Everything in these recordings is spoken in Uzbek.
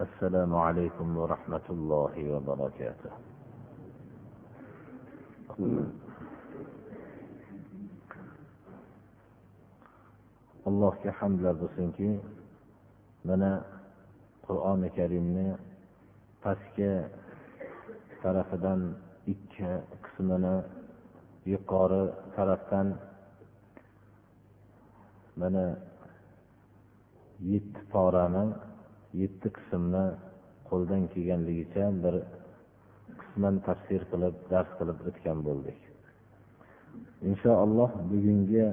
السلام عليكم ورحمة الله وبركاته allohga hamdlar bo'lsinki mana qur'oni karimni pastki tarafidan ikki qismini yuqori tarafdan mana yetti porani yetti qismni qo'ldan kelganligicha bir qisman tafsir qilib dars qilib o'tgan bo'ldik. Inshaalloh bugungi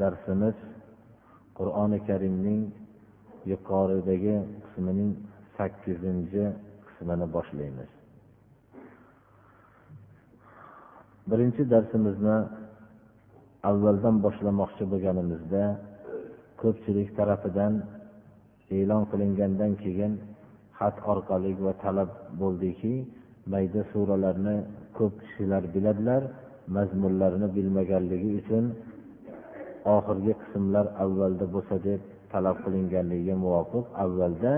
darsimiz qur'oni karimning yuqoridagi qismining sakkizinchi qismini boshlaymiz. Birinchi darsimizni avvaldan boshlamoqchi bo'lganimizda ko'pchilik tarafidan e'lon qilingandan keyin xat orqali va talab bo'ldiki mayda suralarni ko'p kishilar biladilar mazmunlarini bilmaganligi uchun oxirgi qismlar avvalda bo'lsa deb talab qilinganligiga muvofiq avvalda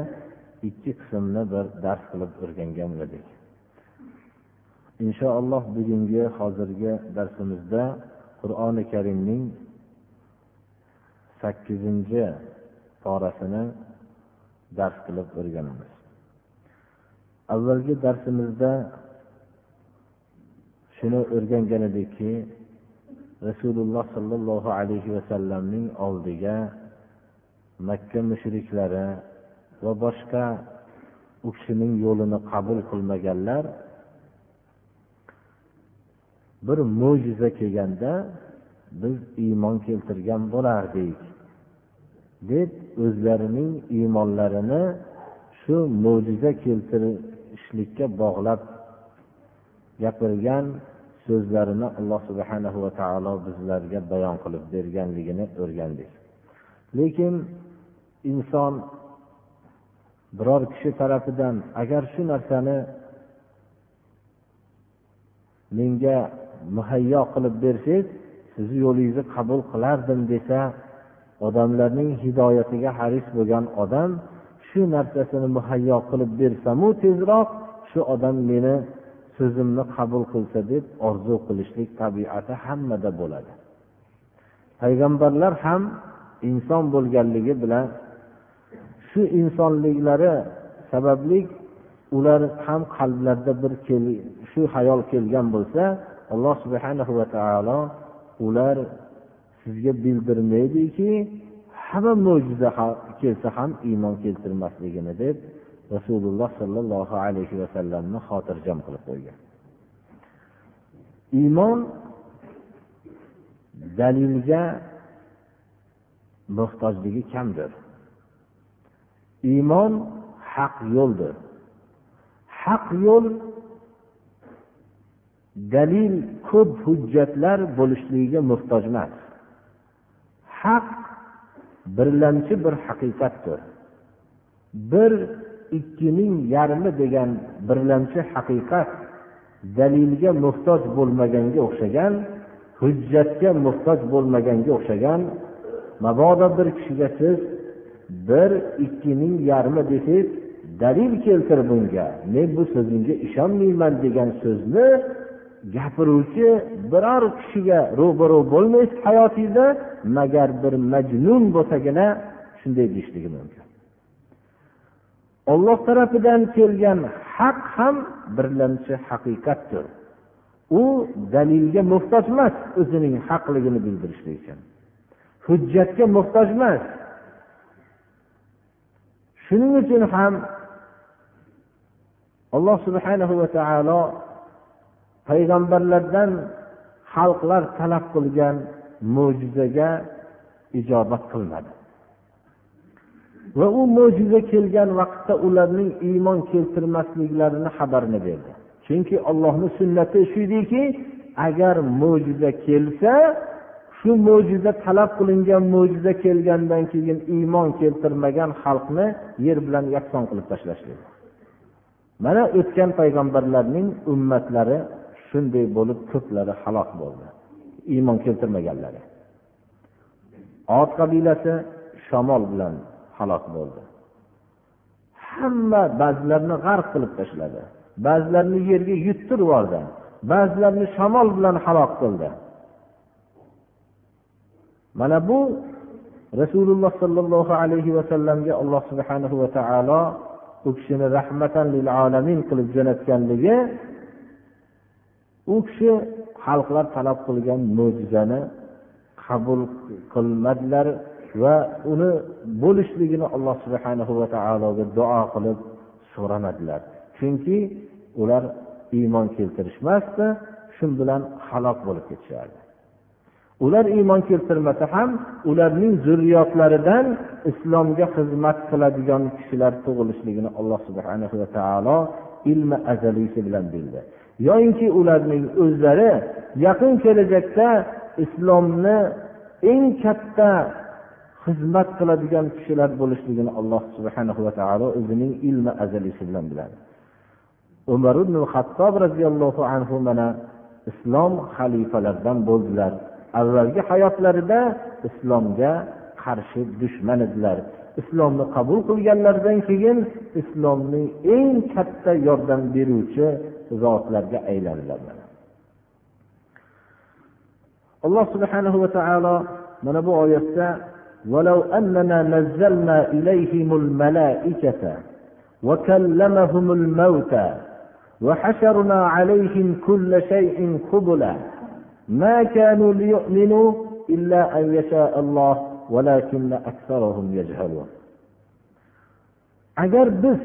ikki qismni bir dars qilib o'rgangan edik. Inshaalloh bugungi hozirgi darsimizda qur'oni karimning sakkizinchi porasini dars qilib o'rganamiz. Avvalgi darsimizda shuni o'rgangan edikki rasululloh sollallohu alayhi vasallamning oldiga makka mushriklari va boshqa u kishining yo'lini qabul qilmaganlar bir mo'jiza kelganda biz iymon keltirgan bo'lardik. Deb o'zlarining iymonlarini shu mo'jiza keltirishlikka bog'lab gapirgan so'zlarini alloh subhanahu va taolo bizlarga bayon qilib berganligini o'rgandik. Lekin inson biror kishi tarafidan agar shu narsani menga muhayyo qilib bersangiz sizni yo'lingizni qabul qilardim desa odamlarning hidoyatiga haris bo'lgan odam shu narsasini muhayyo qilib bersamu tezroq shu odam meni so'zimni qabul qilsa deb orzu qilishlik tabiati hammada bo'ladi. Payg'ambarlar ham inson bo'lganligi bilan shu insonliklari sababli ular ham qalblarida bir shu hayol kelgan bo'lsa alloh subhanahu va taolo ular sizga bildirmaydiki hamma mo'jiza kelsa ham iymon keltirmasligini deb rasululloh sollallohu alayhi vasallamni xotirjam qilib qo'ygan. Iymon dalilga muhtojligi kamdir. Iymon haq yo'ldir. Haq yo'l dalil ko'p hujjatlar bo'lishligiga muhtoj emas haq birlamchi bir haqiqatdir. Bir ikkining yarmi degan birlamchi haqiqat dalilga muhtoj bo'lmaganga o'xshagan hujjatga muhtoj bo'lmaganga o'xshagan mabodo bir kishiga siz bir ikkining yarmi desangiz dalil keltir bunga. Men bu so'zingga ishonmayman degan so'zni gapiruvchi biror kishiga ro'baro bo'lmaysiz hayotingizda magar bir majnun bo'lsagina shunday deyishligi mumkin. Olloh tarafidan kelgan haq ham birlamchi haqiqatdir. U dalilga muhtoj emas o'zining haqligini bildirishlik uchun. Hujjatga muhtoj emas. Shuning uchun ham alloh subhanahu va taolo payg'ambarlardan xalqlar talab qilgan mo'jizaga ijobat qilmadi va u mo'jiza kelgan vaqtda ularning iymon keltirmasliklarini xabarini berdi. Chunki ollohni sunnati shu ediki agar mo'jiza kelsa shu mo'jiza talab qilingan mo'jiza kelgandan keyin iymon keltirmagan xalqni yer bilan yakson qilib tashlashlik. Mana o'tgan payg'ambarlarning ummatlari shunday bo'lib ko'plari halok bo'ldi. Iymon keltirmaganlari. Ot qabilasi shamol bilan halok bo'ldi. Hamma ba'zilarini g'arq qilib tashladi. Ba'zilarini yerga yuttirib yubordi. Ba'zilarini shamol bilan halok qildi. Mana bu rasululloh sollallohu alayhi vasallamga alloh subhanahu va taolo u kishini rahmatan lil alamin qilib jo'natganligi u kishi xalqlar talab qilgan mo'jizani qabul qilmadilar va uni bo'lishligini alloh subhana va taologa duo qilib so'ramadilar. Chunki ular iymon keltirishmasdi shu bilan halok bo'lib ketishardi. Ular iymon keltirmasa ham ularning zurriyotlaridan islomga xizmat qiladigan kishilar tug'ilishligini alloh subhana va taolo ilmi azaliysi bilan bildi. Yoyinki ularning o'zlari yaqin kelajakda islomni eng katta xizmat qiladigan kishilar bo'lishligini alloh subhana va taolo o'zining ilmi azaliysi bilan biladi. Umar ibn hattob roziyallohu anhu mana islom xalifalaridan bo'ldilar. Avvalgi hayotlarida islomga qarshi dushman edilar. islomni qabul qilganlaridan keyin islomning eng katta yordam beruvchi zotlarga aylandilar alloh subhanahu va taolo mana bu oyatda ولو أننا نزلنا إليهم الملائكة وكلمهم الموتى وحشرنا عليهم كل شيء قبلا ما كانوا ليؤمنوا إلا أن يشاء الله ولكن أكثرهم يجهلون agar biz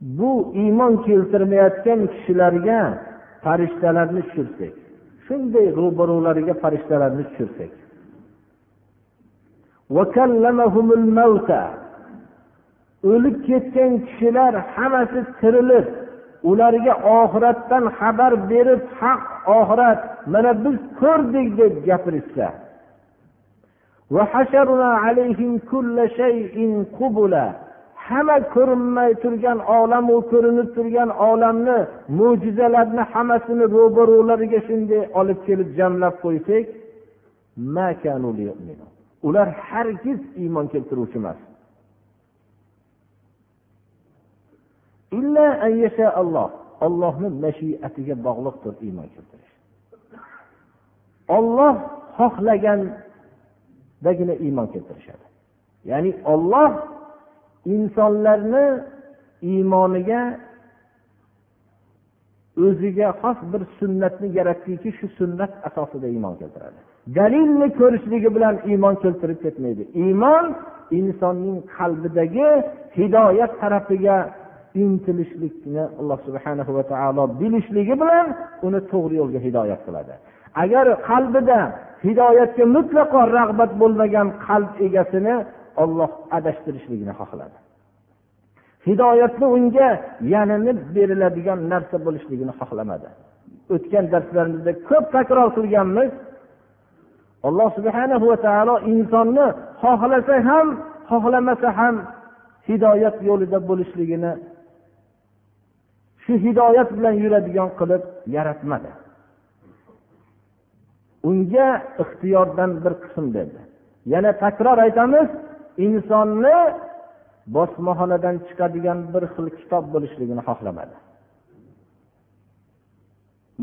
bu iymon keltirmayotgan kishilarga farishtalarni tushirsak shunday ro'barolariga farishtalarni tushirsak o'lib ketgan kishilar hammasi tirilib ularga oxiratdan xabar berib haq oxirat mana biz ko'rdik deb gapirishsa hamma ko'rinmay turgan olamu ko'rinib turgan olamni mo'jizalarni hammasini ro'barolariga shunday olib kelib jamlab qo'ysak ular hargiz iymon keltiruvchi emas. Ollohni mashiatiga bog'liqdir iymon keltirish. Olloh xohlagandagina iymon keltirishadi. Ya'ni olloh insonlarni iymoniga o'ziga xos bir sunnatni yaratdiki shu sunnat asosida iymon keltiradi. Dalilni ko'rishligi bilan iymon keltirib ketmaydi. Iymon insonning qalbidagi hidoyat tarafiga intilishlikni alloh subhana va taolo bilishligi bilan uni to'g'ri yo'lga hidoyat qiladi. Agar qalbida hidoyatga mutlaqo rag'bat bo'lmagan qalb egasini olloh adashtirishligini xohladi. Hidoyatni unga yalinib beriladigan narsa bo'lishligini xohlamadi. O'tgan darslarimizda ko'p takror qilganmiz. Alloh subhana va taolo insonni xohlasa ham xohlamasa ham hidoyat yo'lida bo'lishligini shu hidoyat bilan yuradigan qilib yaratmadi. Unga ixtiyordan bir qism berdi. Yana takror aytamiz insonni bosmaxonadan chiqadigan bir xil kitob bo'lishligini xohlamadi.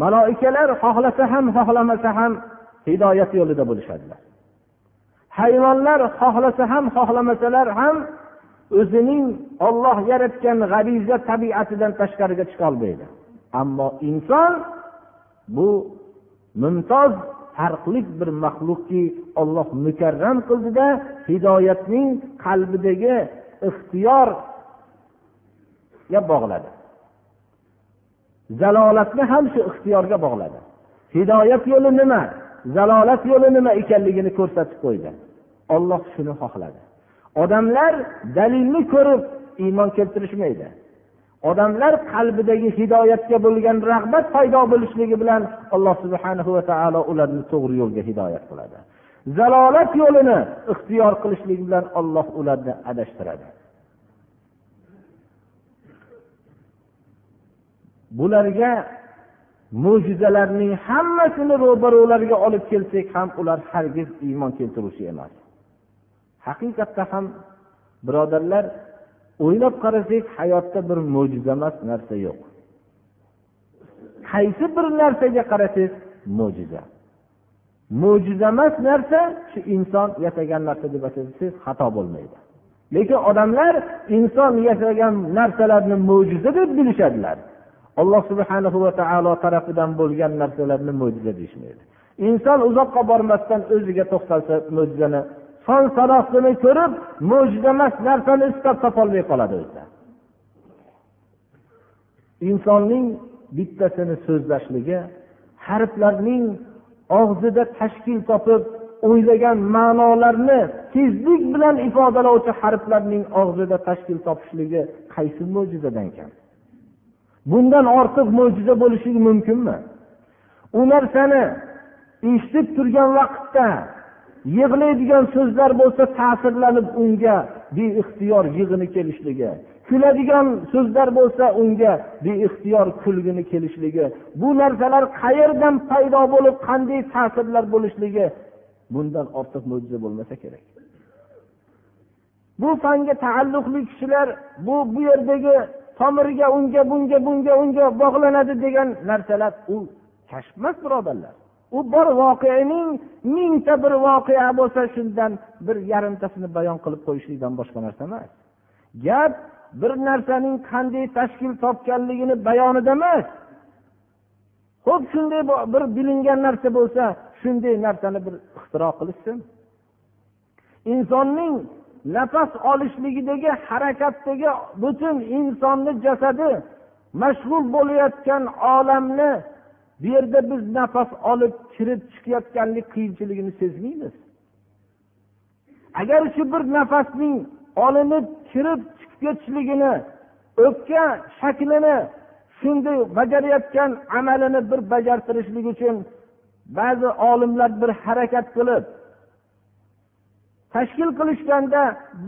Maloikalar xohlasa ham xohlamasa ham hidoyat yo'lida bo'lishadilar. Hayvonlar xohlasa ham xohlamasalar ham o'zining olloh yaratgan g'ariza tabiatidan tashqariga chiqolmaydi ammo inson bu mumtoz farqli bir maxluqki olloh mukarram qildida hidoyatning qalbidagi ixtiyorga bog'ladi. Zalolatni ham shu ixtiyorga bog'ladi. Hidoyat yo'li nima? Zalolat yo'li nima ekanligini ko'rsatib qo'ydi. Olloh shuni xohladi. Odamlar dalilni ko'rib iymon keltirishmaydi. Odamlar qalbidagi hidoyatga bo'lgan rag'bat paydo bo'lishligi bilan alloh subhana va taolo ularni to'g'ri yo'lga hidoyat qiladi. Zalolat yo'lini ixtiyor qilishlik bilan olloh ularni adashtiradi. Bularga mo'jizalarning hammasini ro'barularga olib kelsak ham ular hargiz iymon keltiruvchi emas. Haqiqatda ham birodarlar o'ylab qarasak hayotda bir mo'jiza emas narsa yo'q. Qaysi bir narsaga qarasangiz mo'jiza. Mo'jizaemas narsa shu inson yasagan narsa deb aytsangiz xato bo'lmaydi. Lekin odamlar inson yasagan narsalarni mo'jiza deb bilishadilar. Alloh subhana va taolo tarafidan bo'lgan narsalarni mo'jiza deyishmaydi. Inson uzoqqa bormasdan o'ziga to'xtalsa mo'jizani son sanoqsini ko'rib mo'jiza emas narsani istab topolmay qoladi o'zlari insonning bittasini so'zlashligi harflarning og'zida tashkil topib o'ylagan ma'nolarni tezlik bilan ifodalovchi harflarning og'zida tashkil topishligi qaysi mo'jizadan kam? Bundan ortiq mo'jiza bo'lishi mumkinmi? U narsani eshitib turgan vaqtda yig'laydigan so'zlar bo'lsa ta'sirlanib unga beixtiyor yig'ini kelishligi. Kuladigan so'zlar bo'lsa unga beixtiyor kulgini kelishligi. Bu narsalar qayerdan paydo bo'lib qanday ta'sirlar bo'lishligi bundan ortiq mo'jiza bo'lmasa kerak. Bu fanga taalluqli kishilar bu bu yerdagi tomiriga unga bunga bunga unga bog'lanadi degan narsalar u kashf emas birodarlar. U bir voqeaning mingta bir voqea bo'lsa shundan bir yarimtasini bayon qilib qo'yishlikdan boshqa narsa emas. Gap bir narsaning qanday tashkil topganligini bayonida emas. Ho'p shunday bir bilingan narsa bo'lsa shunday narsani bir ixtiro qilishsin. Insonning nafas olishligidagi harakatdagi butun insonni jasadi mashg'ul bo'layotgan olamni bu yerda biz nafas olib kirib chiqayotganlik qiyinchiligini sezmaymiz. Agar shu bir nafasning olinib kirib chiqib ketishligini o'pka shaklini shunday bajarayotgan amalini bir bajartirishlik uchun ba'zi olimlar bir harakat qilib tashkil qilishganda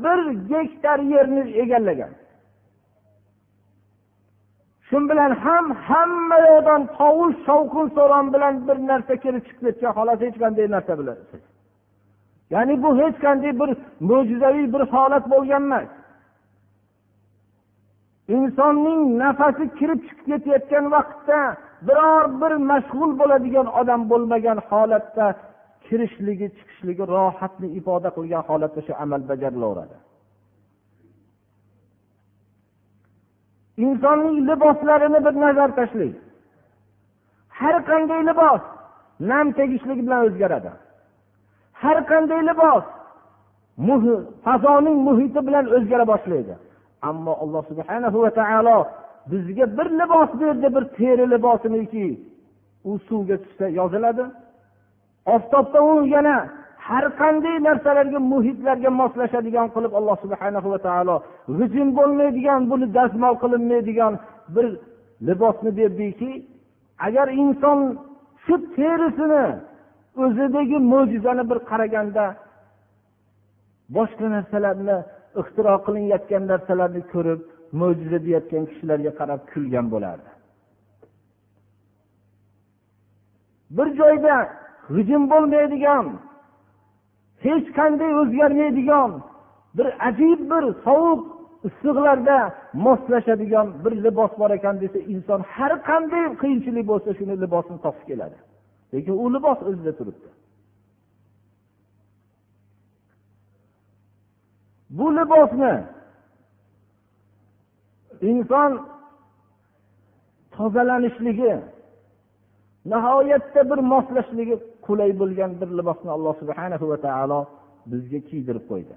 bir gektar yerni egallagan. Shu bilan ham hamma yoqdan tovush shovqin suron bilan bir narsa kelib chiqib ketgan xolos hech qanday narsa bilan ya'ni bu hech qanday bir mo'jizaviy bir holat bo'lgan emas. Insonning nafasi kirib chiqib ketayotgan vaqtda biror bir mashg'ul bo'ladigan odam bo'lmagan holatda kirishligi chiqishligi rohatni ifoda qilgan holatda shu amal bajarilaveradi insonning liboslarini bir nazar tashlang. Har qanday libos nam tegishligi bilan o'zgaradi. Har qanday libos fazoning muhiti bilan o'zgara boshlaydi. Ammo alloh subhana va taolo bizga bir libos berdi bir teri libosiniki u suvga tushsa yoziladi. Oftobda u yana har qanday narsalarga muhitlarga moslashadigan qilib alloh subhana va taolo g'ijim bo'lmaydigan buni dazmol qilinmaydigan bir libosni berdiki agar inson shu terisini o'zidagi mo'jizani bir qaraganda boshqa narsalarni ixtiro qilinayotgan narsalarni ko'rib mo'jiza deyayotgan kishilarga qarab kulgan bo'lardi. Bir joyda g'ijim bo'lmaydigan hech qanday o'zgarmaydigan bir ajib bir sovuq issiqlarda moslashadigan bir libos bor ekan desa inson har qanday qiyinchilik bo'lsa shuni libosini topib keladi. Lekin u libos o'zida turibdi. Bu libosni inson tozalanishligi nihoyatda bir moslashligi qulay bo'lgan bir libosni alloh subhana va taolo bizga kiydirib qo'ydi.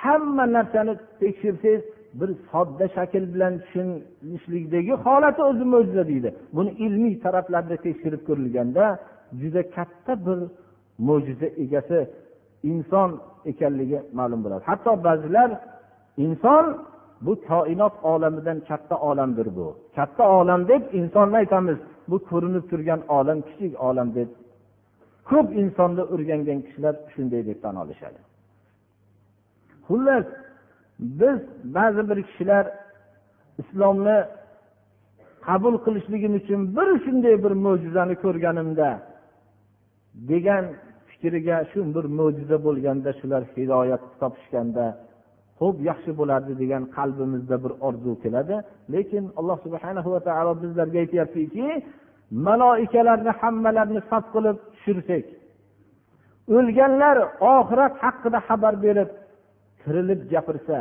Hamma narsani tekshirsangiz bir sodda shakl bilan tushunishlikdagi holati o'zi mo'jiza deydi. Buni ilmiy taraflarda tekshirib ko'rilganda juda katta bir mo'jiza egasi inson ekanligi ma'lum bo'ladi. Hatto ba'zilar inson bu koinot olamidan katta olamdir bu. Katta olam deb insonni aytamiz? Bu ko'rinib turgan olam kichik olam deb. Ko'p insonni o'rgangan kishilar shunday deb tan olishadi. Xullas biz ba'zi bir kishilar islomni qabul qilishligim uchun bir shunday bir mo'jizani ko'rganimda degan fikriga shu bir mo'jiza bo'lganda shular hidoyat topishganda xo'p yaxshi bo'lardi degan qalbimizda bir orzu keladi. Lekin alloh subhana va taolo bizlarga aytyaptiki maloikalarni hammalarini saf qilib tushirsak o'lganlar oxirat haqida xabar berib tirilib gapirsa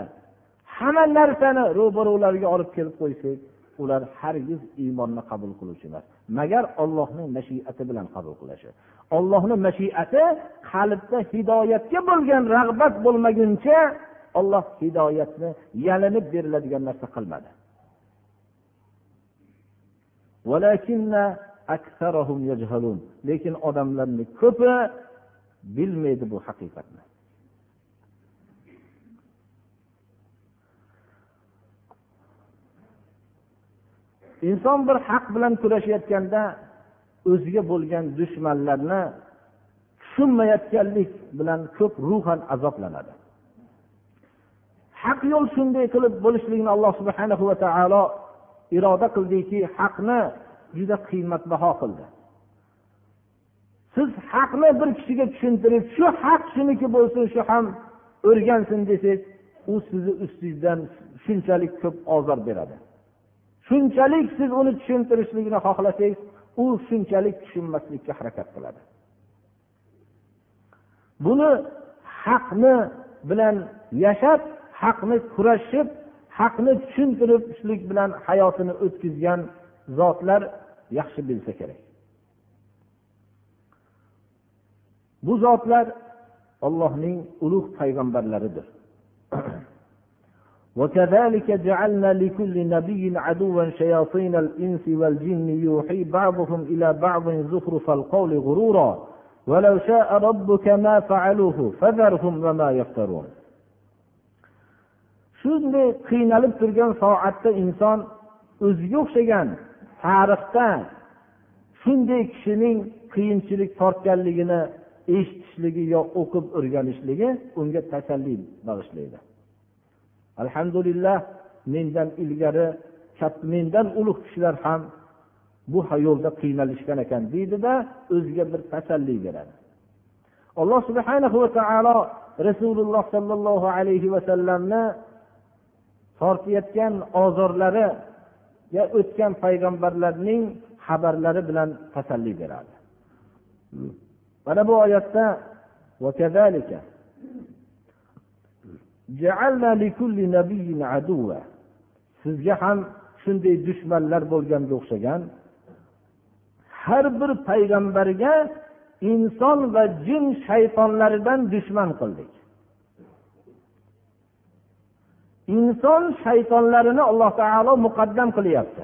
hamma narsani ro'barularga olib kelib qo'ysak ular hargiz iymonni qabul qiluvchi emas. Magar ollohning mashiati bilan qabul qilishi. Ollohni mashiati qalbda hidoyatga bo'lgan rag'bat bo'lmaguncha olloh hidoyatni yalinib beriladigan narsa qilmadi. Lekin odamlarni ko'pi bilmaydi bu haqiqatni. Inson bir haq bilan kurashayotganda o'ziga bo'lgan dushmanlarni tushunmayotganlik bilan ko'p ruhan azoblanadi. Haq yo'l shunday qilib bo'lishligini alloh subhana va taolo iroda qildiki haqni juda qiymatbaho qildi. Siz haqni bir kishiga tushuntirib shu haq shuniki bo'lsin shu ham o'rgansin desangiz u sizni ustingizdan shunchalik ko'p ozor beradi. Shunchalik siz uni tushuntirishligini xohlasangiz u shunchalik tushunmaslikka harakat qiladi. Buni haqni bilan yashab haqni kurashib haqni tushuntirishlik bilan hayotini o'tkazgan zotlar yaxshi bilsa kerak bu zotlar ollohning ulug' payg'ambarlaridir وكذلك جعلنا لكل نبي عدوا شياطين الإنس والجن يوحي بعضهم إلى بعض زخرف القول غرورا ولو شاء ربك ما فعلوه فذرهم وما يفترون shunday qiynalib turgan soatda inson o'ziga o'xshagan tarixda shunday kishining qiyinchilik tortganligini eshitishligi yo o'qib o'rganishligi unga tasalli bag'ishlaydi. Alhamdulillah mendan ilgari mendan ulug' kishilar ham bu yo'lda qiynalishgan ekan deydida o'ziga bir tasalli beradi. Alloh subhana va taolo rasululloh sollallohu alayhi vasallamni tortayotgan ozorlariga o'tgan payg'ambarlarning xabarlari bilan tasalli beradi. Mana bu oyatda sizga ham shunday dushmanlar bo'lganga o'xshagan har bir payg'ambarga inson va jin shaytonlaridan dushman qildik. Inson shaytonlarini alloh taolo muqaddam qilyapti.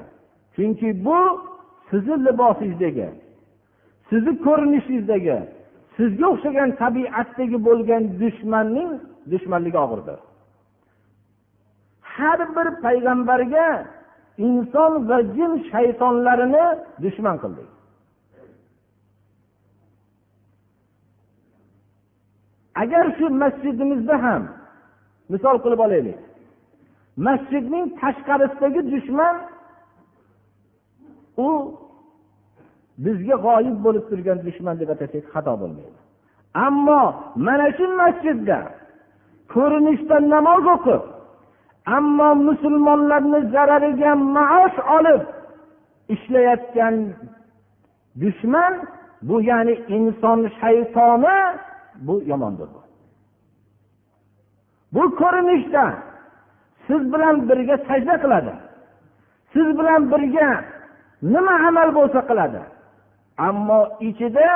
Chunki bu sizni libosingizdagi sizni ko'rinishingizdagi sizga o'xshagan tabiatdagi bo'lgan dushmanning dushmanligi og'irdir. Har bir payg'ambarga inson va jin shaytonlarini dushman qildik agar shu masjidimizda ham misol qilib olaylik masjidning tashqarisidagi dushman u bizga g'oyib bo'lib turgan dushman deb atasak xato bo'lmaydi. Ammo mana shu masjidda ko'rinishda namoz o'qib ammo musulmonlarni zarariga maosh olib ishlayotgan dushman bu ya'ni inson shaytoni bu yomondir bu ko'rinishda siz bilan birga sajda qiladi. Siz bilan birga nima amal bo'lsa qiladi. Ammo ichida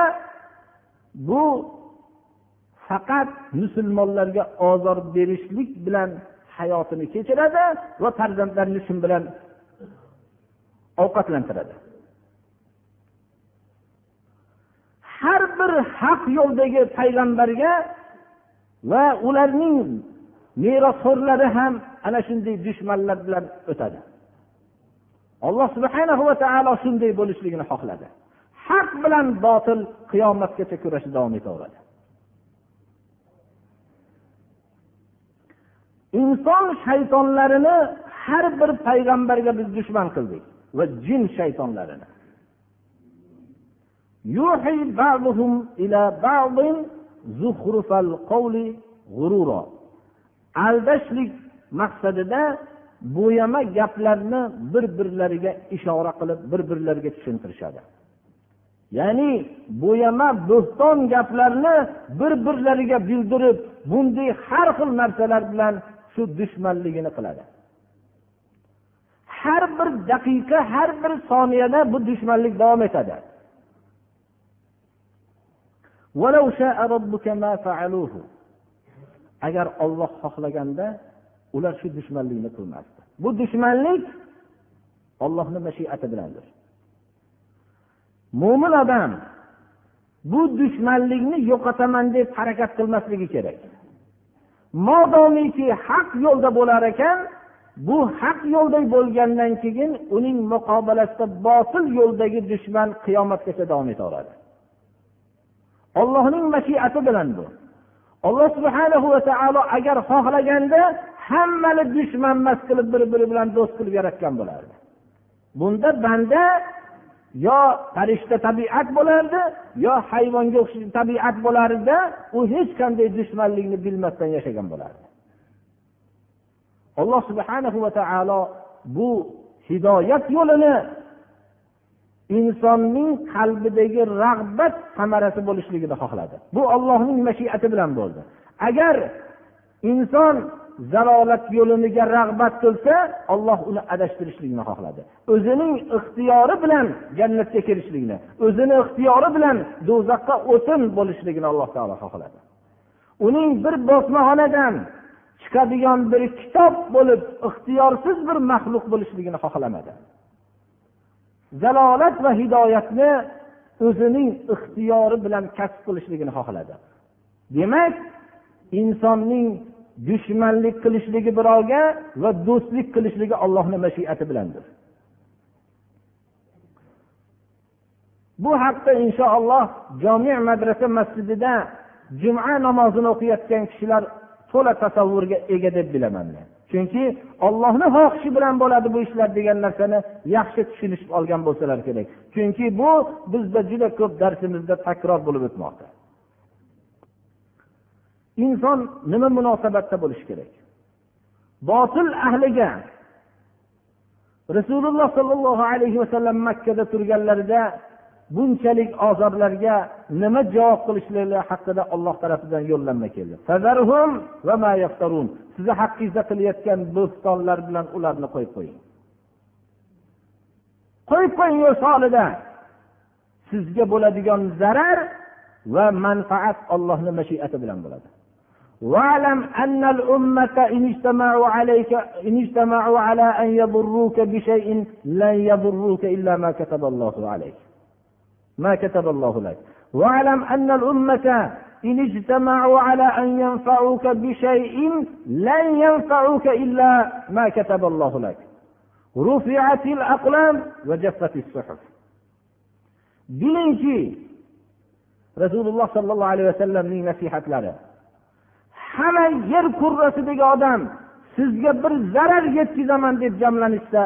bu faqat musulmonlarga ozor berishlik bilan hayotini kechiradi va farzandlarini shu bilan ovqatlantiradi. Har bir haq yo'ldagi payg'ambarga va ularning merosxo'rlari ham ana shunday dushmanlar bilan o'tadi. Alloh subhanahu va taolo shunday bo'lishligini xohladi. Haq bilan botil qiyomatgacha kurashi davom etaveradi. Inson shaytonlarini har bir payg'ambarga biz dushman qildik va jin shaytonlarini. Aldashlik maqsadida bo'yama gaplarni bir birlariga ishora qilib bir birlariga tushuntirishadi. Ya'ni bo'yama bo'xton gaplarni bir birlariga bildirib bunday har xil narsalar bilan shu dushmanligini qiladi. Har bir daqiqa har bir soniyada bu dushmanlik davom etadi. ولو شاء ربك ما فعلوه agar olloh xohlaganda ular shu dushmanlikni qilmasdi. Bu dushmanlik ollohni mashiati bilandir. Mo'min odam bu dushmanlikni yo'qotaman deb harakat qilmasligi kerak. Modomiki haq yo'lda bo'lar ekan bu haq yo'lda bo'lgandan keyin uning muqobalasida botil yo'ldagi dushman qiyomatgacha davom etaveradi ollohning mashiati bilan bu. Alloh subhana va taolo agar xohlaganda hammani dushmanmas qilib bir biri bilan do'st qilib yaratgan bo'lardi. Bunda banda yo farishta tabiat bo'lardi yo hayvonga o'xshash tabiat bo'lardida u hech qanday dushmanlikni bilmasdan yashagan bo'lardi. Alloh subhana va taolo bu hidoyat yo'lini insonning qalbidagi rag'bat samarasi bo'lishligini xohladi. Bu ollohning mashiati bilan bo'ldi. Agar inson zalolat yo'liga rag'bat qilsa olloh uni adashtirishlikni xohladi. O'zining ixtiyori bilan jannatga kirishlikni o'zini ixtiyori bilan do'zaxga o'tin bo'lishligini alloh taolo xohladi. Uning bir bosmaxonadan chiqadigan bir kitob bo'lib ixtiyorsiz bir maxluq bo'lishligini xohlamadi. Zalolat va hidoyatni o'zining ixtiyori bilan kasb qilishligini xohladi. Demak insonning dushmanlik qilishligi birovga va do'stlik qilishligi allohni mashiati bilandir. Bu haqda inshaalloh jomi madrasa masjidida juma namozini o'qiyotgan kishilar to'la tasavvurga ega deb bilaman men. Chunki ollohni xohishi bilan bo'ladi bu ishlar degan narsani yaxshi tushunishib olgan bo'lsalar kerak. Chunki bu bizda juda ko'p darsimizda takror bo'lib o'tmoqda. Inson nima munosabatda bo'lishi kerak? Botil ahliga rasululloh sollallohu alayhi vasallam makkada turganlarida bunchalik ozorlarga nima javob qilishlari haqida olloh tarafidan yo'llanma keldi sizni haqqingizda qilayotgan bo'stonlar bilan ularni qo'yib qo'ying qo'yib qo'ying solida sizga bo'ladigan zarar va manfaat ollohni mashiati bilan bo'ladi واعلم أن الأمة إن اجتمعوا عليك إن اجتمعوا على أن يضروك بشيء لن يضروك إلا ما كتب الله عليك ما كتب الله لك واعلم أن الأمة إن اجتمعوا على أن ينفعوك بشيء لن ينفعوك إلا ما كتب الله لك رفعت الأقلام وجفت الصحف bilingki rasululloh sollallohu alayhi vasallamning nasihatlari hamma yer kurrasidagi odam sizga bir zarar yetkazaman deb jamlanishsa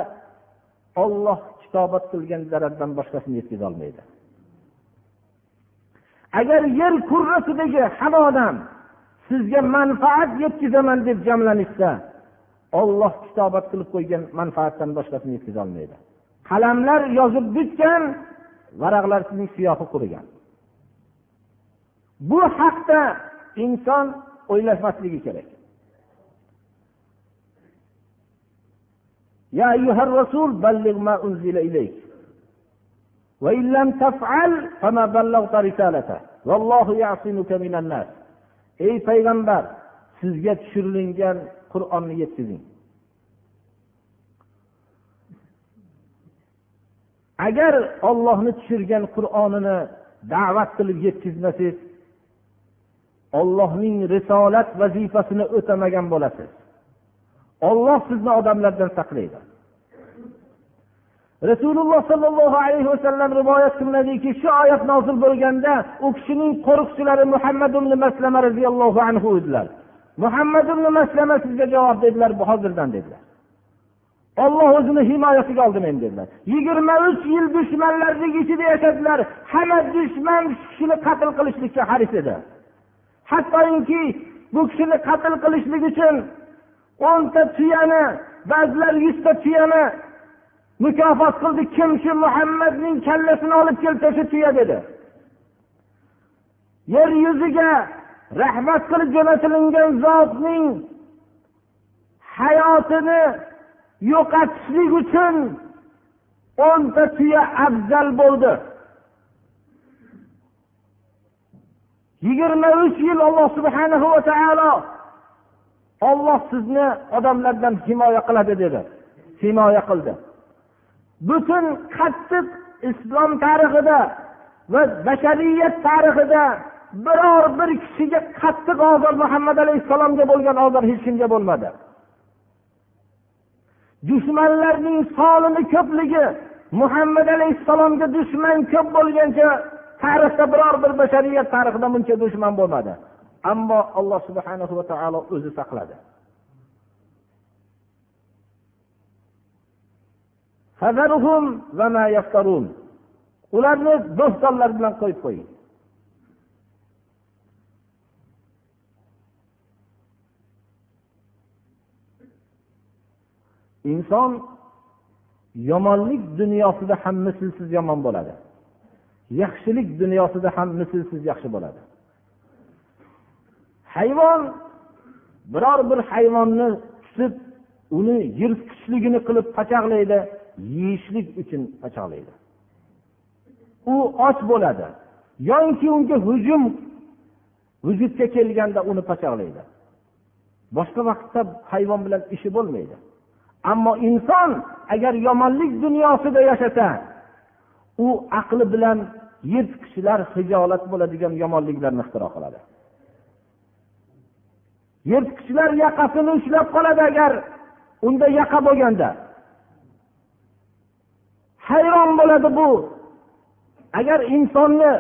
olloh kitobat qilgan zarardan boshqasini yetkazolmaydi agar yer kurrasidagi hamma odam sizga manfaat yetkazaman deb jamlanishsa olloh kitobat qilib qo'ygan manfaatdan boshqasini yetkazolmaydi qalamlar yozib bitgan varaqlar sizning siyohi qurigan. Bu haqda inson o'ylamasligi kerak. Ya ayyuhar rasul balligh ma unzila ilayk. وإن لم تفعل فما بلغت رسالته والله يعصمك من الناس ey payg'ambar sizga tushirilgan qur'onni yetkazing agar ollohni tushirgan qur'onini da'vat qilib yetkazmasangiz ollohning risolat vazifasini o'tamagan bo'lasiz olloh sizni odamlardan saqlaydi Rasululloh sollallohu alayhi vasallam rivoyat qilinadiki shu oyat nozil bo'lganda u kishining qo'riqchilari muhammad ibn maslama roziyallohu anhu edilar. Muhammad ibn maslama sizga javob dedilar hozirdan dedilar. Olloh o'zini himoyasiga oldi meni dedilar. Yigirma uch yil dushmanlarning ichida yashadilar. Hamma dushman shu kishini qatl qilishlikka haris edi. Hattoki bu kishini qatl qilishlik uchun o'nta tuyani ba'zilar yuzta tuyani mukofot qildi kim shu muhammadning kallasini olib kelsa shu tuya dedi. Yer yuziga rahmat qilib jo'natilingan zotning hayotini yo'qotishlik uchun o'nta tuya afzal bo'ldi. Yigirma uch yil alloh subhanahu va taolo olloh sizni odamlardan himoya qiladi dedi. Himoya qildi. Butun qattiq islom tarixida va bashariyat tarixida biror bir kishiga qattiq ozor muhammad alayhissalomga bo'lgan ozor hech kimga bo'lmadi. Dushmanlarning sonini ko'pligi muhammad alayhissalomga dushman ko'p bo'lgancha tarixda biror bir bashariyat tarixida buncha dushman bo'lmadi. Ammo alloh subhanahu va taolo o'zi saqladi. Ularni bo'xtonlar bilan qo'yib qo'ying. inson yomonlik dunyosida ham mislsiz yomon bo'ladi. yaxshilik dunyosida ham mislsiz yaxshi bo'ladi. hayvon biror bir hayvonni tutib uni yirtqichligini qilib pachaqlaydi. Yeyishlik uchun pachaqlaydi u och bo'ladi. Yoki unga hujum vujudga kelganda uni pachoqlaydi boshqa vaqtda hayvon bilan ishi bo'lmaydi. Ammo inson agar yomonlik dunyosida yashasa u aqli bilan yirtqichlar hijolat bo'ladigan yomonliklarni ixtiro qiladi. Yirtqichlar yaqasini ushlab qoladi agar unda yaqa bo'lganda. Hayron bo'ladi bu. Agar insonni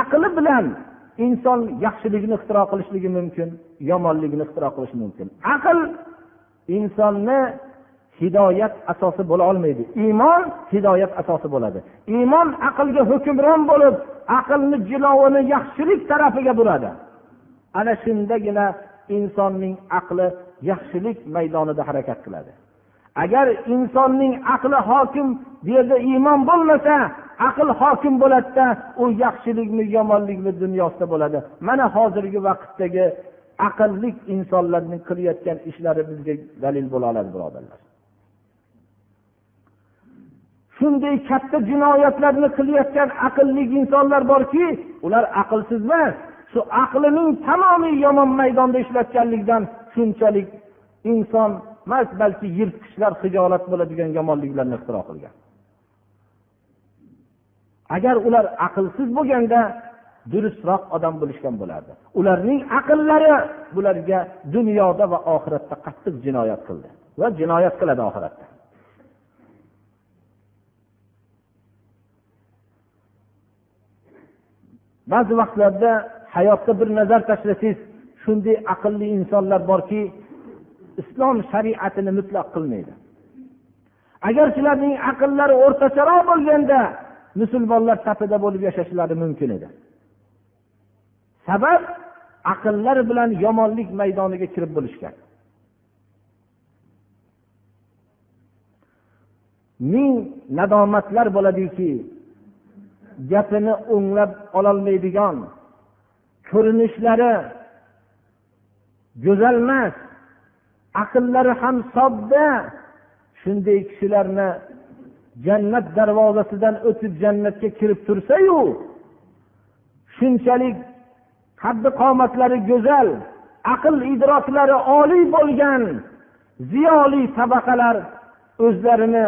aqli bilan inson yaxshilikni ixtiro qilishligi mumkin yomonligini ixtiro qilishi mumkin. Aql insonni hidoyat asosi bo'la olmaydi. Iymon hidoyat asosi bo'ladi. Iymon aqlga hukmron bo'lib aqlni jilovini yaxshilik tarafiga buradi. Ana shundagina insonning aqli yaxshilik maydonida harakat qiladi. Agar insonning aqli hokim bu yerda iymon bo'lmasa aql hokim bo'ladida u yaxshilikmi yomonlikmi dunyosida bo'ladi. Mana hozirgi vaqtdagi aqlli insonlarning qilayotgan ishlari bizga dalil bo'la oladi birodarlar. Shunday katta jinoyatlarni qilayotgan aqlli insonlar borki ular aqlsiz emas shu aqlining tamomiy yomon maydonda ishlatganligidan shunchalik inson emas balki yirtqichlar hijolat bo'ladigan yomonliklarni ixtiro qilgan. Agar ular aqlsiz bo'lganda durustroq odam bo'lishgan bo'lardi. Ularning aqllari bularga dunyoda va oxiratda qattiq jinoyat qildi va jinoyat qiladi oxiratda. Ba'zi vaqtlarda hayotda bir nazar tashlasangiz shunday aqlli insonlar borki islom shariatini mutlaq qilmaydi. Agar shularning aqllari o'rtacharoq bo'lganda musulmonlar safida bo'lib yashashlari mumkin edi. Sabab aqllari bilan yomonlik maydoniga kirib bo'lishgan. Ming nadomatlar bo'ladiki gapini o'nglab ololmaydigan ko'rinishlari go'zal emas. Aqllari ham sodda. Shunday kishilarni jannat darvozasidan o'tib jannatga kirib tursayu shunchalik qaddi qomatlari go'zal aql idroklari oliy bo'lgan ziyoli tabaqalar o'zlarini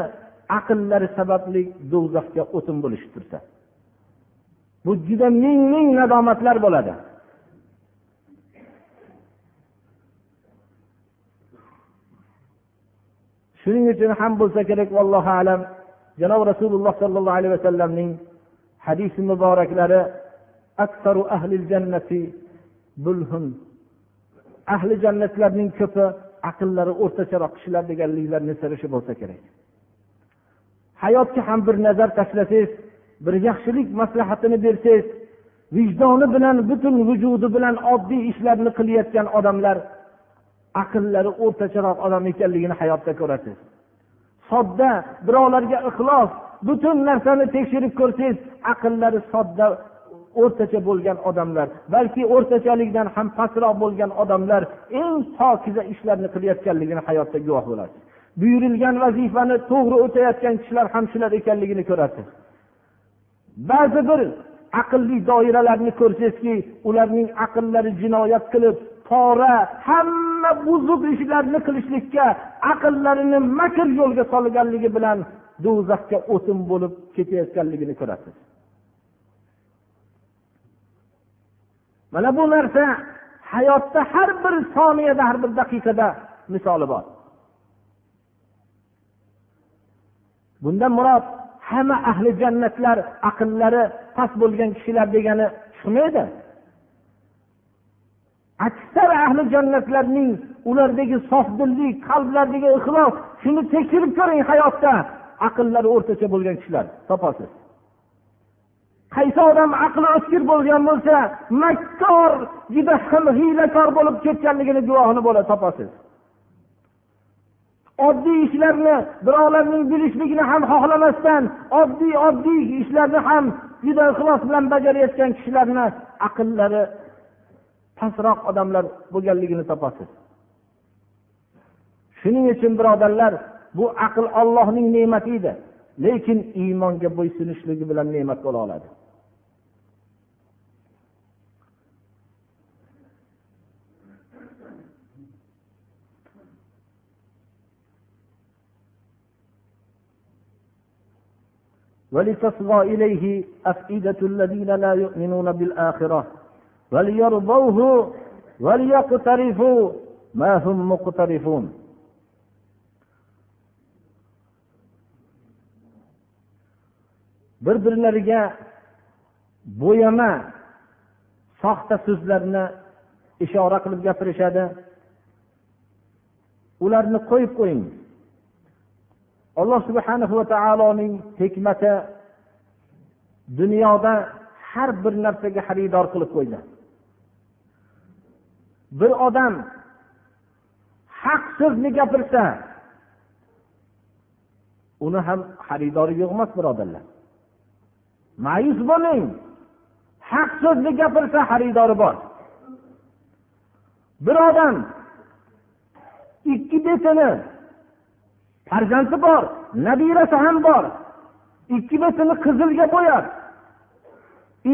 aqllari sababli do'zaxga o'tin bo'lishib tursa. Bu juda ming ming nadomatlar bo'ladi. Shuning uchun ham bo'lsa kerak vallohu alam. Janob rasululloh sollallohu alayhi vasallamning hadisi muboraklari aksaru ahli jannati bulhun. Ahli jannatlarning ko'pi aqllari o'rtacharoq kishilar deganliklarini siri shu bo'lsa kerak. Hayotga ham bir nazar tashlasangiz bir yaxshilik maslahatini bersangiz vijdoni bilan butun vujudi bilan oddiy ishlarni qilayotgan odamlar aqllari o'rtacharoq odam ekanligini hayotda ko'rasiz. Sodda birovlarga ixlos butun narsani tekshirib ko'rsangiz aqllari sodda o'rtacha bo'lgan odamlar balki o'rtachalikdan ham pastroq bo'lgan odamlar eng pokiza ishlarni qilayotganligini hayotda guvoh bo'lasiz. Buyurilgan vazifani to'g'ri o'tayotgan kishilar ham shular ekanligini ko'rasiz. Ba'zi bir aqlli doiralarni ko'rsangizki ularning aqllari jinoyat qilib pora hamma buzuq ishlarni qilishlikka aqllarini makr yo'lga solganligi bilan do'zaxga o'tin bo'lib ketayotganligini ko'rasiz. Mana bu narsa hayotda har bir soniyada har bir daqiqada misoli bor. Bundan murod hamma ahli jannatlar aqllari past bo'lgan kishilar degani chiqmaydi aksar ahli jannatlarning ulardagi sofdillik qalblaridagi ixlos shuni tekshirib ko'ring hayotda. Aqllari o'rtacha bo'lgan kishilar topasiz. Qaysi odam aqli o'tkir bo'lgan bo'lsa makkor juda ham hiylakor bo'lib ketganligini guvohini bo'la topasiz. Oddiy ishlarni birovlarning bilishligini ham xohlamasdan oddiy oddiy ishlarni ham juda ixlos bilan bajarayotgan kishilarni aqllari pastroq odamlar bo'lganligini topasiz shuning uchun birodarlar bu aql ollohning ne'mati edi lekin iymonga bo'ysunishligi bilan ne'mat bo'la oladi ولتصغى إليه أفئدة الذين لا يؤمنون بالآخرة bir birlariga bo'yama soxta so'zlarni ishora qilib gapirishadi. Ularni qo'yib qo'ying. Alloh subhanahu va taoloning hikmati dunyoda har bir narsaga xaridor qilib qo'ydi. Bir odam haq so'zni gapirsa uni ham xaridori yo'q emas birodarlar. Ma'yus bo'lmang haq so'zni gapirsa xaridori bor. Bir odam ikki betini farzandi bor nabirasi ham bor ikki betini qizilga bo'yab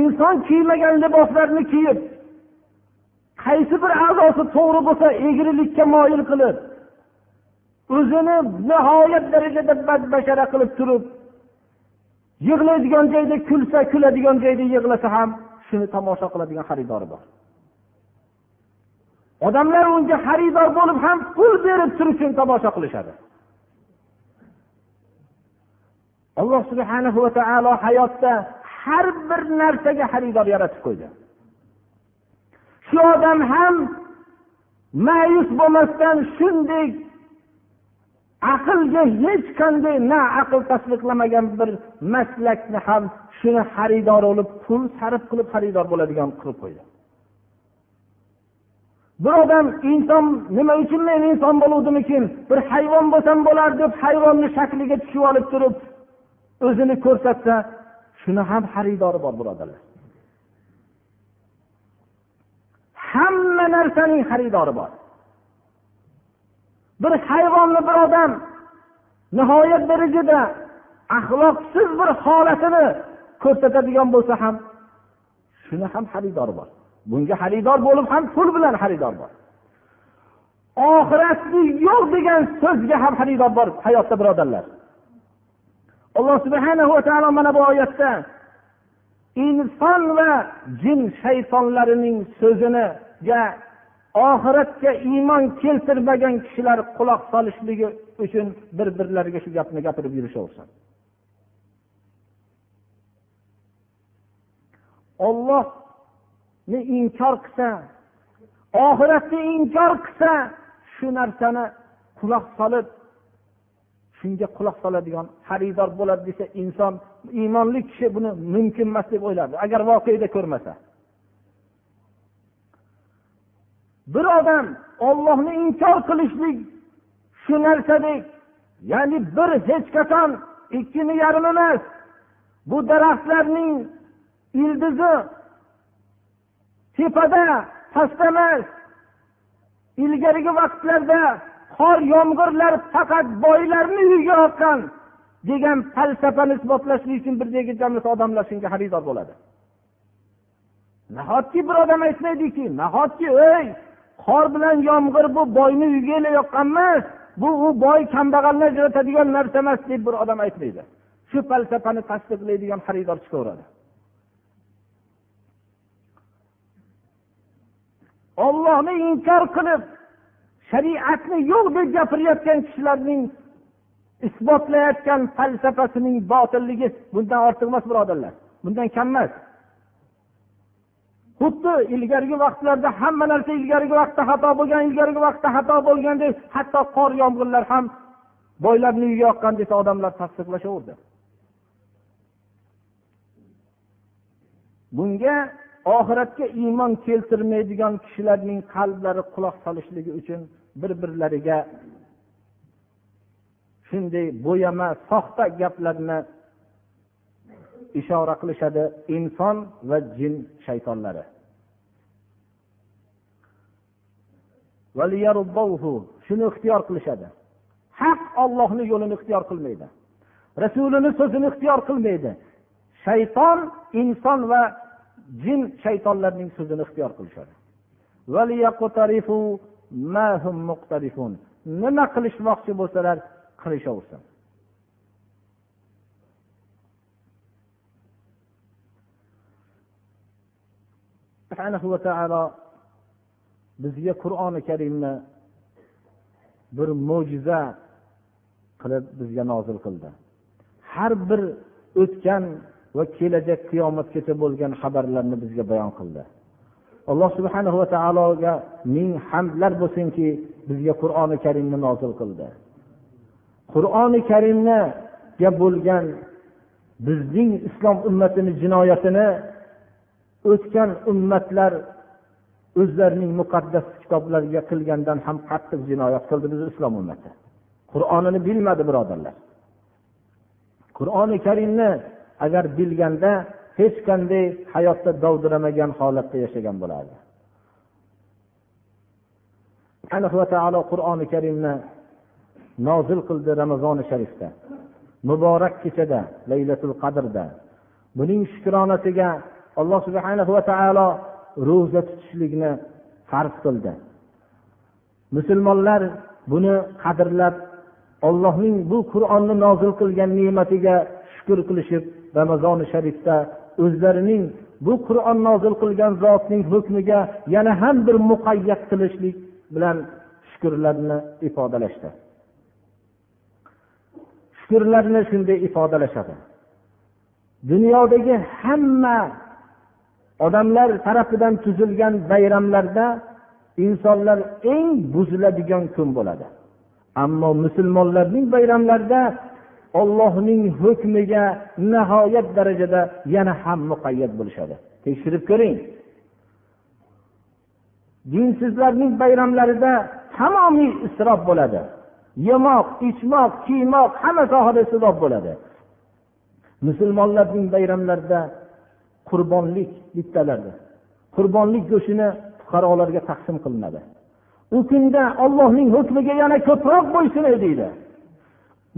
inson kiymagan liboslarni kiyib qaysi bir a'zosi to'g'ri bo'lsa egrilikka moyil qilib o'zini nihoyat darajada badbashara qilib turib yig'laydigan joyda kulsa kuladigan joyda yig'lasa ham shuni tomosha qiladigan xaridori bor. Odamlar unga xaridor bo'lib ham pul berib turib shuni tomosha qilishadi. Alloh subhana va taolo hayotda har bir narsaga xaridor yaratib qo'ydi. Shu odam ham ma'yus bo'lmasdan shunday aqlga hech qanday na aql tasdiqlamagan bir maslakni ham shuni xaridor bo'lib pul sarf qilib xaridor bo'ladigan qilib qo'ydi. Bir odam inson nima uchun men inson bo'luvdimikin? Bir hayvon bo'lsam bo'lar deb hayvonni shakliga tushib olib turib o'zini ko'rsatsa shuni ham xaridori bor birodarlar. Hamma narsaning xaridori bor. Bir hayvonni bir odam nihoyat darajada axloqsiz bir holatini ko'rsatadigan bo'lsa ham shuni ham xaridori bor. Bunga xaridor bo'lib ham pul bilan xaridor bor. Oxiratlik yo'q degan so'zga ham xaridor bor hayotda birodarlar. Alloh subhana va taolo mana bu oyatda inson va jin shaytonlarining so'zini oxiratga iymon keltirmagan kishilar quloq solishligi uchun bir birlariga shu gapni gapirib yurishaversin. Ollohni inkor qilsa oxiratni inkor qilsa shu narsani quloq solib shunga quloq soladigan xaridor bo'ladi desa inson iymonli kishi buni mumkin emas deb o'yladi. Agar voqeda ko'rmasa. Bir odam ollohni inkor qilishlik shu narsadek ya'ni bir hech qachon ikkini yarim emas bu daraxtlarning ildizi tepada pastda emas ilgarigi vaqtlarda qor yomg'irlar faqat boylarni uyiga oqqan degan falsafani isbotlashlik uchun bir degizamiz odamlar shunga xaridor bo'ladi. Nahotki bir odam aytmaydiki nahotki ey qor bilan yomg'ir bu boyni uyiga yoqqan emas bu u boy kambag'alni ajratadigan narsa emas deb bir odam aytmaydi. Shu falsafani tasdiqlaydigan xaridor chiqaveradi. Ollohni inkor qilib shariatni yo'q deb gapirayotgan kishilarning isbotlayotgan falsafasining botilligi bundan ortiq emas birodarlar bundan kam emas. Xuddi ilgarigi vaqtlarda hamma narsa ilgarigi vaqtda xato bo'lgan ilgarigi vaqtda xato bo'lgandek hatto qor yomg'irlar ham boylarni uyiga yoqqan desa odamlar tasdiqlashaverdi. Bunga oxiratga iymon keltirmaydigan kishilarning qalblari quloq solishligi uchun bir birlariga shunday bo'yama soxta gaplarni ishora qilishadi inson va jin shaytonlari. Shuni ixtiyor qilishadi. Haq ollohni yo'lini ixtiyor qilmaydi. Rasulini so'zini ixtiyor qilmaydi. Shayton inson va jin shaytonlarning so'zini ixtiyor qilishadi. Nima qilishmoqchi bo'lsalar qilishaversin subhanahu va taolo bizga qur'oni karimni bir mo'jiza qilib bizga nozil qildi. Har bir o'tgan va kelajak qiyomatgacha bo'lgan xabarlarni bizga bayon qildi. Alloh subhana va taologa ming hamdlar bo'lsinki bizga qur'oni karimni nozil qildi. Qur'oni karimga bo'lgan bizning islom ummatini jinoyatini o'tgan ummatlar o'zlarining muqaddas kitoblariga qilgandan ham qattiq jinoyat qildi biz islom ummati. Qur'onini bilmadi birodarlar. Qur'oni karimni agar bilganda hech qanday hayotda dovdiramagan holatda yashagan bo'lardi. Va taolo qur'oni karimni nozil qildi ramazoni sharifda. Muborak kechada laylatul qadrda. Buning shukronasiga alloh subhana va taolo ro'za tutishlikni farz qildi. Musulmonlar buni qadrlab ollohning bu qur'onni nozil qilgan ne'matiga shukur qilishib ramazoni sharifda o'zlarining bu qur'on nozil qilgan zotning hukmiga yana ham bir muqayyat qilishlik bilan shukurlarni ifodalashdi. Shukurlarni shunday ifodalashadi. Dunyodagi hamma odamlar tarafidan tuzilgan bayramlarda insonlar eng buziladigan kun bo'ladi. Ammo musulmonlarning bayramlarida ollohning hukmiga nihoyat darajada yana ham muqayyat bo'lishadi. Tekshirib ko'ring. Dinsizlarning bayramlarida tamomiy isrof bo'ladi. Yemoq ichmoq kiymoq hamma sohada isrof bo'ladi. Musulmonlarning bayramlarida qurbonlik bittalarda qurbonlik go'shtini fuqarolarga taqsim qilinadi. U kunda ollohning hukmiga yana ko'proq bo'ysunay deydi.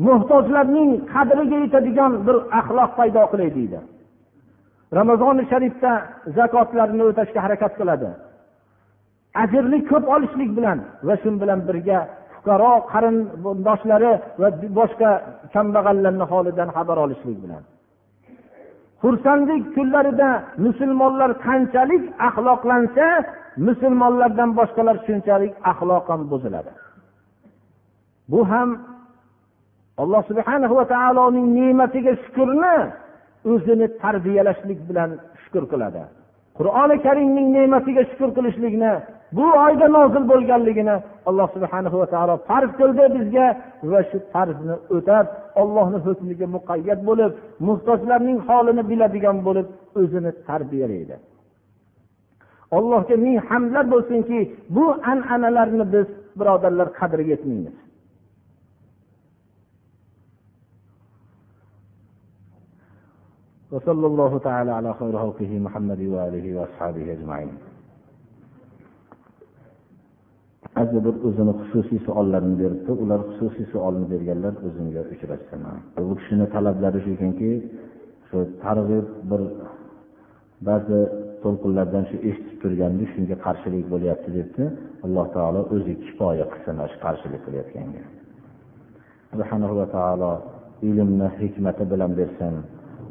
Muhtojlarning qadriga yetadigan bir axloq paydo qilay deydi. Ramazoni sharifda zakotlarni o'tashga harakat qiladi. Ajrni ko'p olishlik bilan va shu bilan birga fuqaro qarindoshlari va boshqa kambag'allarni holidan xabar olishlik bilan. Xursandlik kunlarida musulmonlar qanchalik axloqlansa musulmonlardan boshqalar shunchalik axloqan buziladi. Bu ham alloh subhana va taoloning ne'matiga shukurni o'zini tarbiyalashlik bilan shukur qiladi. Qur'oni karimning ne'matiga shukur qilishlikni bu oyda nozil bo'lganligini alloh subhana va taolo farz qildi bizga va shu farzni o'tab ollohni hukmiga muqayyat bo'lib muhtojlarning holini biladigan bo'lib o'zini tarbiyalaydi allohga ming hamdlar bo'lsinki bu an'analarni biz birodarlar qadriga yetmaymiz وصلى الله تعالى على خير خلقه محمد وآله وأصحابه أجمعين ba'zi bir o'zini xususiy savollarini beribdi. Ular xususiy savolni berganlar o'zimga uchrashsin bu kishini talablari shu ekanki shu targ'ib bir ba'zi to'lqinlardan shu eshitib turganda shunga qarshilik bo'lyapti debdi. Alloh taolo o'zi kifoya qilsin shu qarshilik qilayotganga. Subhanahu va taolo ilmni hikmati bilan bersin.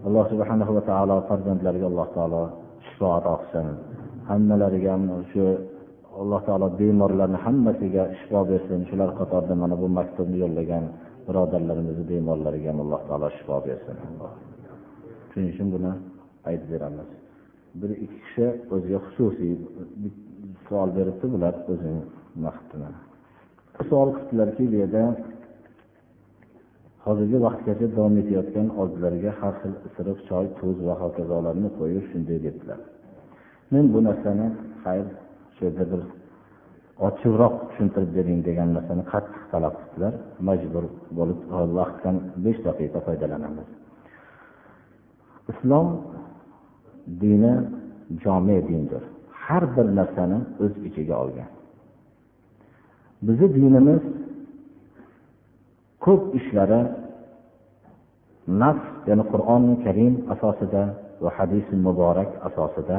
Alloh subhanahu va taolo farzandlariga alloh taolo shifo ato qilsin hammalariga shu alloh taolo bemorlarni hammasiga shifo bersin. Shular qatorida mana bu maktubni yo'llagan birodarlarimizni bemorlariga ham alloh taolo shifo bersin. Shuning uchun buni aytib beramiz. Bir ikki kishi o'ziga xususiy savol beribdi bular o'zini nima savol qilibdilarki bu yerda hozirgi vaqtgacha davom etayotgan oldilariga har xil isiriq choy tuz va hokazolarni qo'yib shunday debdilar. Men bu narsani xayr shu yerda bir ochiqroq tushuntirib bering degan narsani qattiq talab qildilar majbur bo'lib vaqtdan besh daqiqa foydalanamiz. Islom dini jome dindir. Har bir narsani o'z ichiga olgan. Bizni dinimiz ko'p ishlari nafs ya'ni qur'oni karim asosida va hadisi muborak asosida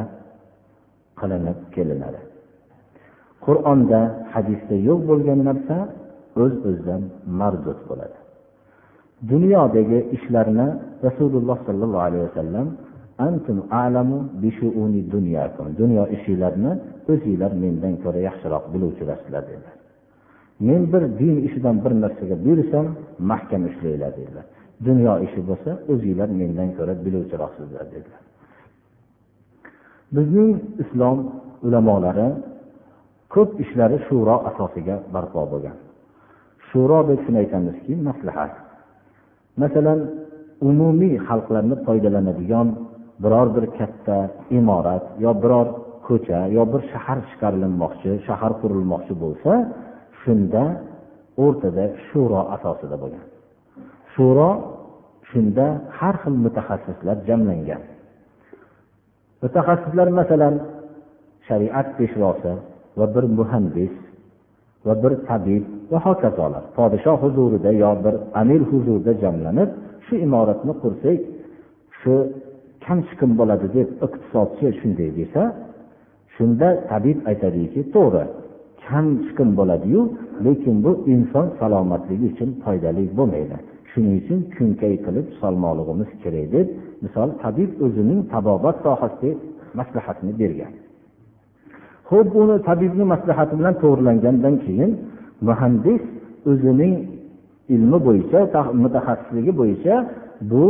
qilinib kelinadi. Qur'onda hadisda yo'q bo'lgan narsa o'z öz o'zidan mardud bo'ladi. Dunyodagi ishlarni rasululloh sollallohu alayhi vasallam antum a'lamu bishuuni dunyakum. Dunyo ishinglarni o'zinglar mendan ko'ra yaxshiroq biluvchilarsizlar dedilar. Men bir din ishidan bir narsaga buyursam mahkam ushlanglar dedilar. Dunyo ishi bo'lsa o'zinglar mendan ko'ra biluvchiroqsizlar dedilar. Bizning islom ulamolari ko'p ishlari shuro asosiga barpo bo'lgan. Shuro deb shuni aytamizki maslahat. Masalan umumiy xalqlarni foydalanadigan biror bir katta imorat yo biror ko'cha yo bir shahar chiqarilmoqchi shahar qurilmoqchi bo'lsa shunda o'rtada shuro asosida bo'lgan. Shuro shunda har xil mutaxassislar jamlangan. Mutaxassislar masalan shariat peshvosi va bir muhandis va bir tabib va hokazolar. Podshoh huzurida yo bir amir huzurida jamlanib shu imoratni qursak shu kam chiqim bo'ladi deb iqtisodchi shunday desa shunda tabib aytadiki to'g'ri kam chiqim bo'ladiyu lekin bu inson salomatligi uchun foydali bo'lmaydi. Shuning uchun kunkay qilib solmoqligimiz kerak deb misol tabib o'zining tabobat sohasida maslahatini bergan. Ho'p uni tabibni maslahati bilan to'g'rilangandan keyin muhandis o'zining ilmi bo'yicha mutaxassisligi bo'yicha bu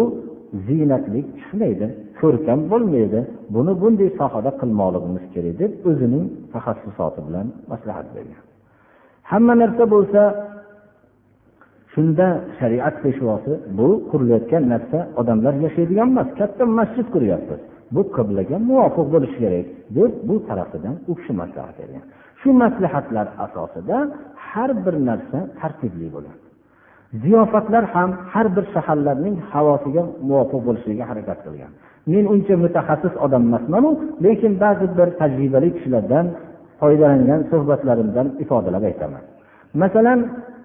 ziynatlik tushmaydi ko'rkam bo'lmaydi. Buni bunday sohada qilmoqligimiz kerak deb o'zining taxassusoti bilan maslahat bergan. Hamma narsa bo'lsa shunda shariat peshvosi bu qurilayotgan narsa odamlar yashaydigan emas katta masjid quryapmiz bu qiblaga muvofiq bo'lishi kerak deb bu tarafidan u kishi maslahat bergan. Shu maslahatlar asosida har bir narsa tartibli bo'ladi. Ziyofatlar ham har bir shaharlarning havosiga muvofiq bo'lishligiga harakat qilgan. Men uncha mutaxassis odam emasmanu lekin ba'zi bir tajribali kishilardan foydalangan suhbatlarimdan ifodalab aytaman. Masalan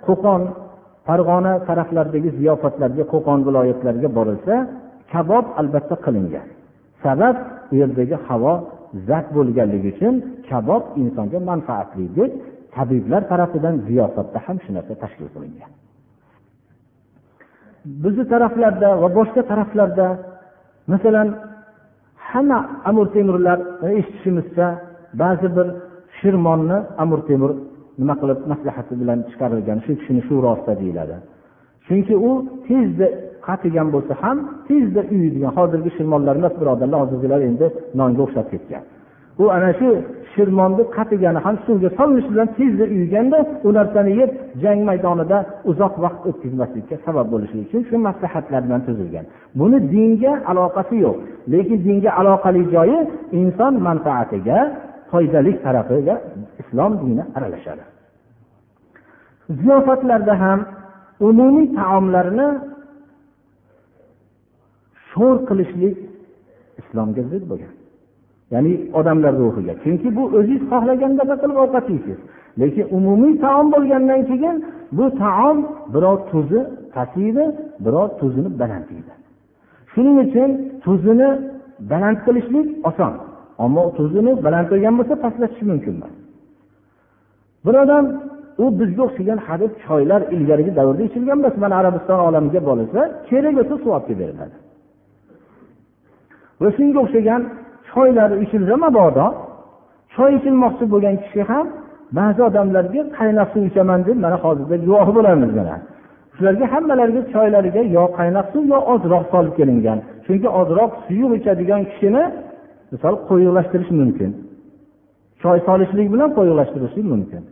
qo'qon farg'ona taraflaridagi ziyofatlarga qo'qon viloyatlariga borilsa kabob albatta qilingan. Sabab u yerdagi havo zat bo'lganligi uchun kabob insonga manfaatli deb tabiblar tarafidan ziyofatda ham shu narsa tashkil qilingan. Bizni taraflarda va boshqa taraflarda masalan hamma amir temurlar eshitishimizcha ba'zi bir shirmonni amir temur nima qilib maslahati bilan chiqarilgan shu kishini shurosida deyiladi. Chunki u tezda qatigan bo'lsa ham tezda uyiydigan hozirgi shirmonlar emas birodarlar hozirgilar endi nonga o'xshab ketgan. U ana shu shirmonni qatigani ham suvga solinishi bilan tezda uyganda u narsani yeb jang maydonida uzoq vaqt o'tkazmaslikka sabab bo'lishi uchun shu maslahatlar bilan tuzilgan. Buni dinga aloqasi yo'q lekin dinga aloqali joyi inson manfaatiga foydali tarafiga islom dini aralashadi. Ziyofatlarda ham umumiy taomlarni sho'r qilishlik islomga zid bo'lgan. Ya'ni odamlar ruhiga. Chunki bu o'zingiz xohlaganda qilib ovqat yeysiz lekin umumiy taom bo'lgandan keyin bu taom birov tuzi pasiydi birov tuzini balandlaydi shuning uchun tuzini baland qilishlik oson. Ammo tuzini baland qilgan bo'lsa pastlatish mumkin emas. Bir odam u bizga o'xshagan hadeb choylar ilgarigi davrda ichilgan emas mana arabiston olamiga borilsa kerak bo'lsa suv olib kelib beriladi. Va shunga o'xshagan choylar ichilsa mabodo choy ichilmoqchi bo'lgan kishi ham ba'zi odamlarga qaynoq suv ichaman deb mana hozirda guvohi bo'lamiz mana. Shularga hammalariga choylariga yo qaynoq suv yo ozroq solib kelingan. Chunki ozroq suyuq ichadigan kishini misol qo'yiqlashtirish mumkin. Choy solishlik bilan qo'yiqlashtirishlik mumkin.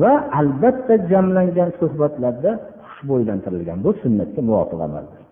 Va albatta jamlangan suhbatlarda xushbo'ylantirilgan. Bu sunnatga muvofiq amaldir.